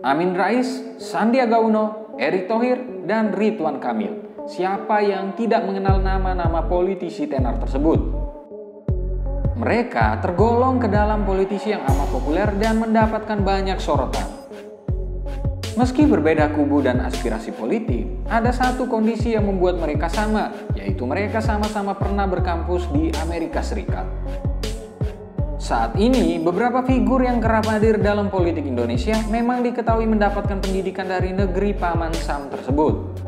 Amin Rais, Sandiaga Uno, Erick Thohir, dan Ridwan Kamil. Siapa yang tidak mengenal nama-nama politisi tenar tersebut? Mereka tergolong ke dalam politisi yang amat populer dan mendapatkan banyak sorotan. Meski berbeda kubu dan aspirasi politik, ada satu kondisi yang membuat mereka sama, yaitu mereka sama-sama pernah berkampus di Amerika Serikat. Saat ini, beberapa figur yang kerap hadir dalam politik Indonesia memang diketahui mendapatkan pendidikan dari negeri Paman Sam tersebut.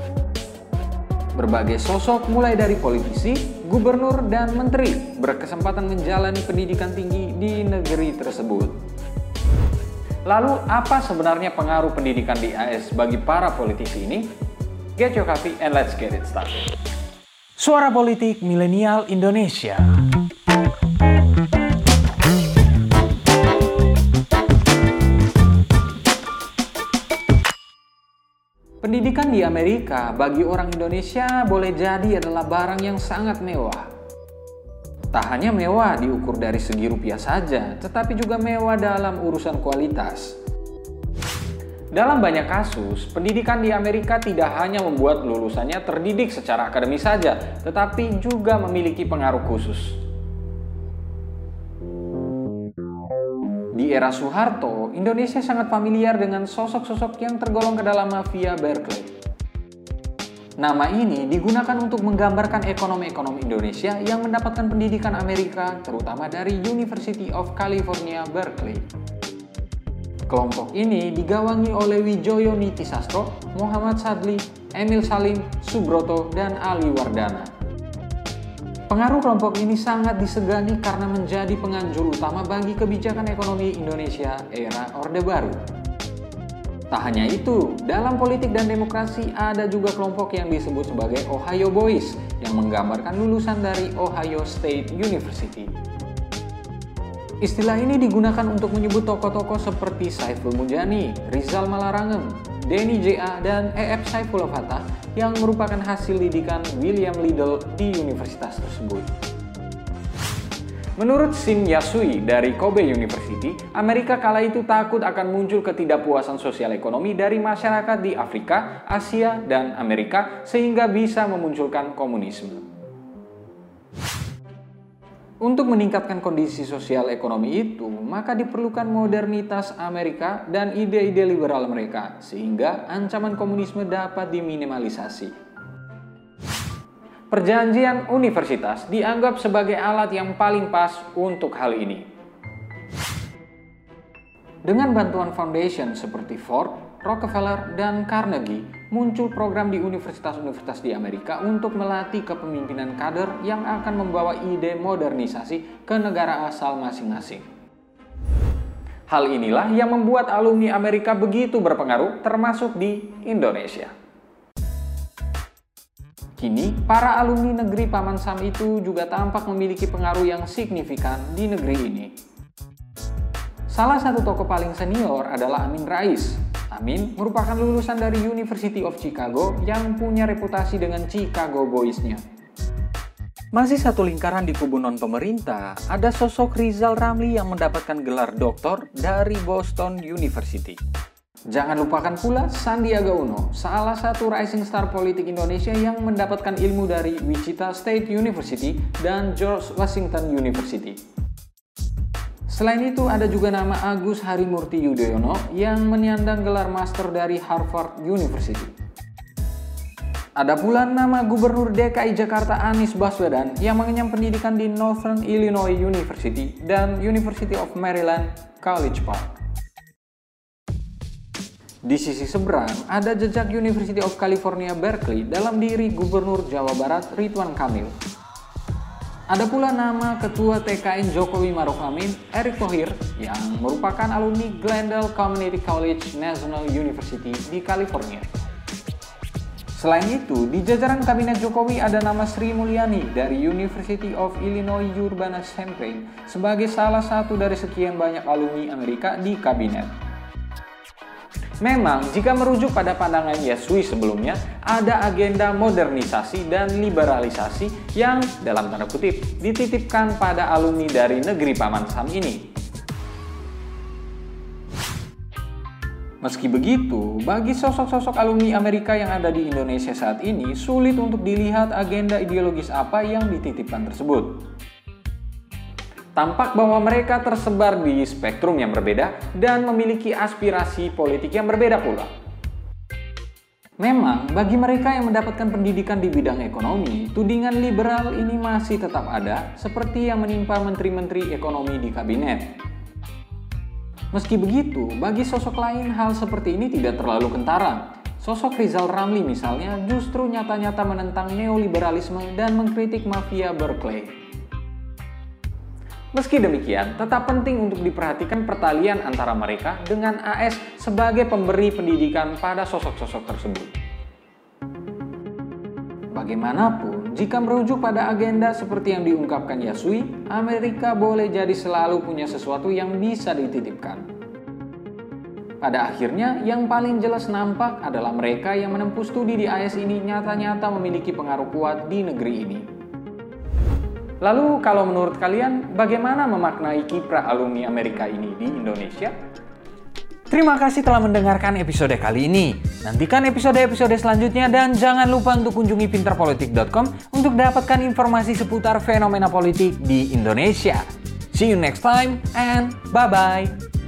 Berbagai sosok mulai dari politisi, gubernur, dan menteri berkesempatan menjalani pendidikan tinggi di negeri tersebut. Lalu apa sebenarnya pengaruh pendidikan di AS bagi para politisi ini? Get your coffee and let's get it started. Suara Politik Milenial Indonesia. Pendidikan di Amerika bagi orang Indonesia boleh jadi adalah barang yang sangat mewah. Tak hanya mewah diukur dari segi rupiah saja, tetapi juga mewah dalam urusan kualitas. Dalam banyak kasus, pendidikan di Amerika tidak hanya membuat lulusannya terdidik secara akademis saja, tetapi juga memiliki pengaruh khusus. Di era Soeharto, Indonesia sangat familiar dengan sosok-sosok yang tergolong ke dalam mafia Berkeley. Nama ini digunakan untuk menggambarkan ekonomi-ekonomi Indonesia yang mendapatkan pendidikan Amerika, terutama dari University of California, Berkeley. Kelompok ini digawangi oleh Wijoyo Nitisastro, Muhammad Sadli, Emil Salim, Subroto, dan Ali Wardana. Pengaruh kelompok ini sangat disegani karena menjadi penganjur utama bagi kebijakan ekonomi Indonesia era Orde Baru. Tak hanya itu, dalam politik dan demokrasi ada juga kelompok yang disebut sebagai Ohio Boys yang menggambarkan lulusan dari Ohio State University. Istilah ini digunakan untuk menyebut tokoh-tokoh seperti Saiful Mujani, Rizal Malarangeng, Denny J.A. dan E.F. Saifullah Fatah yang merupakan hasil didikan William Liddell di universitas tersebut. Menurut Shin Yasui dari Kobe University, Amerika kala itu takut akan muncul ketidakpuasan sosial ekonomi dari masyarakat di Afrika, Asia, dan Amerika sehingga bisa memunculkan komunisme. Untuk meningkatkan kondisi sosial ekonomi itu, maka diperlukan modernitas Amerika dan ide-ide liberal mereka, sehingga ancaman komunisme dapat diminimalisasi. Perjanjian universitas dianggap sebagai alat yang paling pas untuk hal ini. Dengan bantuan foundation seperti Ford, Rockefeller, dan Carnegie, muncul program di universitas-universitas di Amerika untuk melatih kepemimpinan kader yang akan membawa ide modernisasi ke negara asal masing-masing. Hal inilah yang membuat alumni Amerika begitu berpengaruh, termasuk di Indonesia. Kini, para alumni negeri Paman Sam itu juga tampak memiliki pengaruh yang signifikan di negeri ini. Salah satu tokoh paling senior adalah Amin Rais. Amin merupakan lulusan dari University of Chicago yang punya reputasi dengan Chicago Boys-nya. Masih satu lingkaran di kubu non-pemerintah, ada sosok Rizal Ramli yang mendapatkan gelar doktor dari Boston University. Jangan lupakan pula Sandiaga Uno, salah satu rising star politik Indonesia yang mendapatkan ilmu dari Wichita State University dan George Washington University. Selain itu ada juga nama Agus Harimurti Yudhoyono yang menyandang gelar master dari Harvard University. Ada pula nama Gubernur DKI Jakarta Anies Baswedan yang mengenyam pendidikan di Northern Illinois University dan University of Maryland College Park. Di sisi seberang, ada jejak University of California Berkeley dalam diri Gubernur Jawa Barat Ridwan Kamil ada pula nama Ketua TKN Jokowi Maruf Amin, Erick Thohir, yang merupakan alumni Glendale Community College National University di California. Selain itu, di jajaran kabinet Jokowi ada nama Sri Mulyani dari University of Illinois Urbana-Champaign sebagai salah satu dari sekian banyak alumni Amerika di kabinet. Memang, jika merujuk pada pandangan Yesui sebelumnya, ada agenda modernisasi dan liberalisasi yang dalam tanda kutip dititipkan pada alumni dari negeri Paman Sam ini. Meski begitu, bagi sosok-sosok alumni Amerika yang ada di Indonesia saat ini, sulit untuk dilihat agenda ideologis apa yang dititipkan tersebut. Tampak bahwa mereka tersebar di spektrum yang berbeda dan memiliki aspirasi politik yang berbeda pula. Memang, bagi mereka yang mendapatkan pendidikan di bidang ekonomi, tudingan liberal ini masih tetap ada, seperti yang menimpa menteri-menteri ekonomi di kabinet. Meski begitu, bagi sosok lain hal seperti ini tidak terlalu kentara. Sosok Rizal Ramli misalnya justru nyata-nyata menentang neoliberalisme dan mengkritik mafia Berkeley. Meski demikian, tetap penting untuk diperhatikan pertalian antara mereka dengan AS sebagai pemberi pendidikan pada sosok-sosok tersebut. Bagaimanapun, jika merujuk pada agenda seperti yang diungkapkan Yasui, Amerika boleh jadi selalu punya sesuatu yang bisa dititipkan. Pada akhirnya, yang paling jelas nampak adalah mereka yang menempuh studi di AS ini nyata-nyata memiliki pengaruh kuat di negeri ini. Lalu, kalau menurut kalian, bagaimana memaknai kiprah alumni Amerika ini di Indonesia? Terima kasih telah mendengarkan episode kali ini. Nantikan episode-episode selanjutnya dan jangan lupa untuk kunjungi pinterpolitik.com untuk dapatkan informasi seputar fenomena politik di Indonesia. See you next time and bye-bye.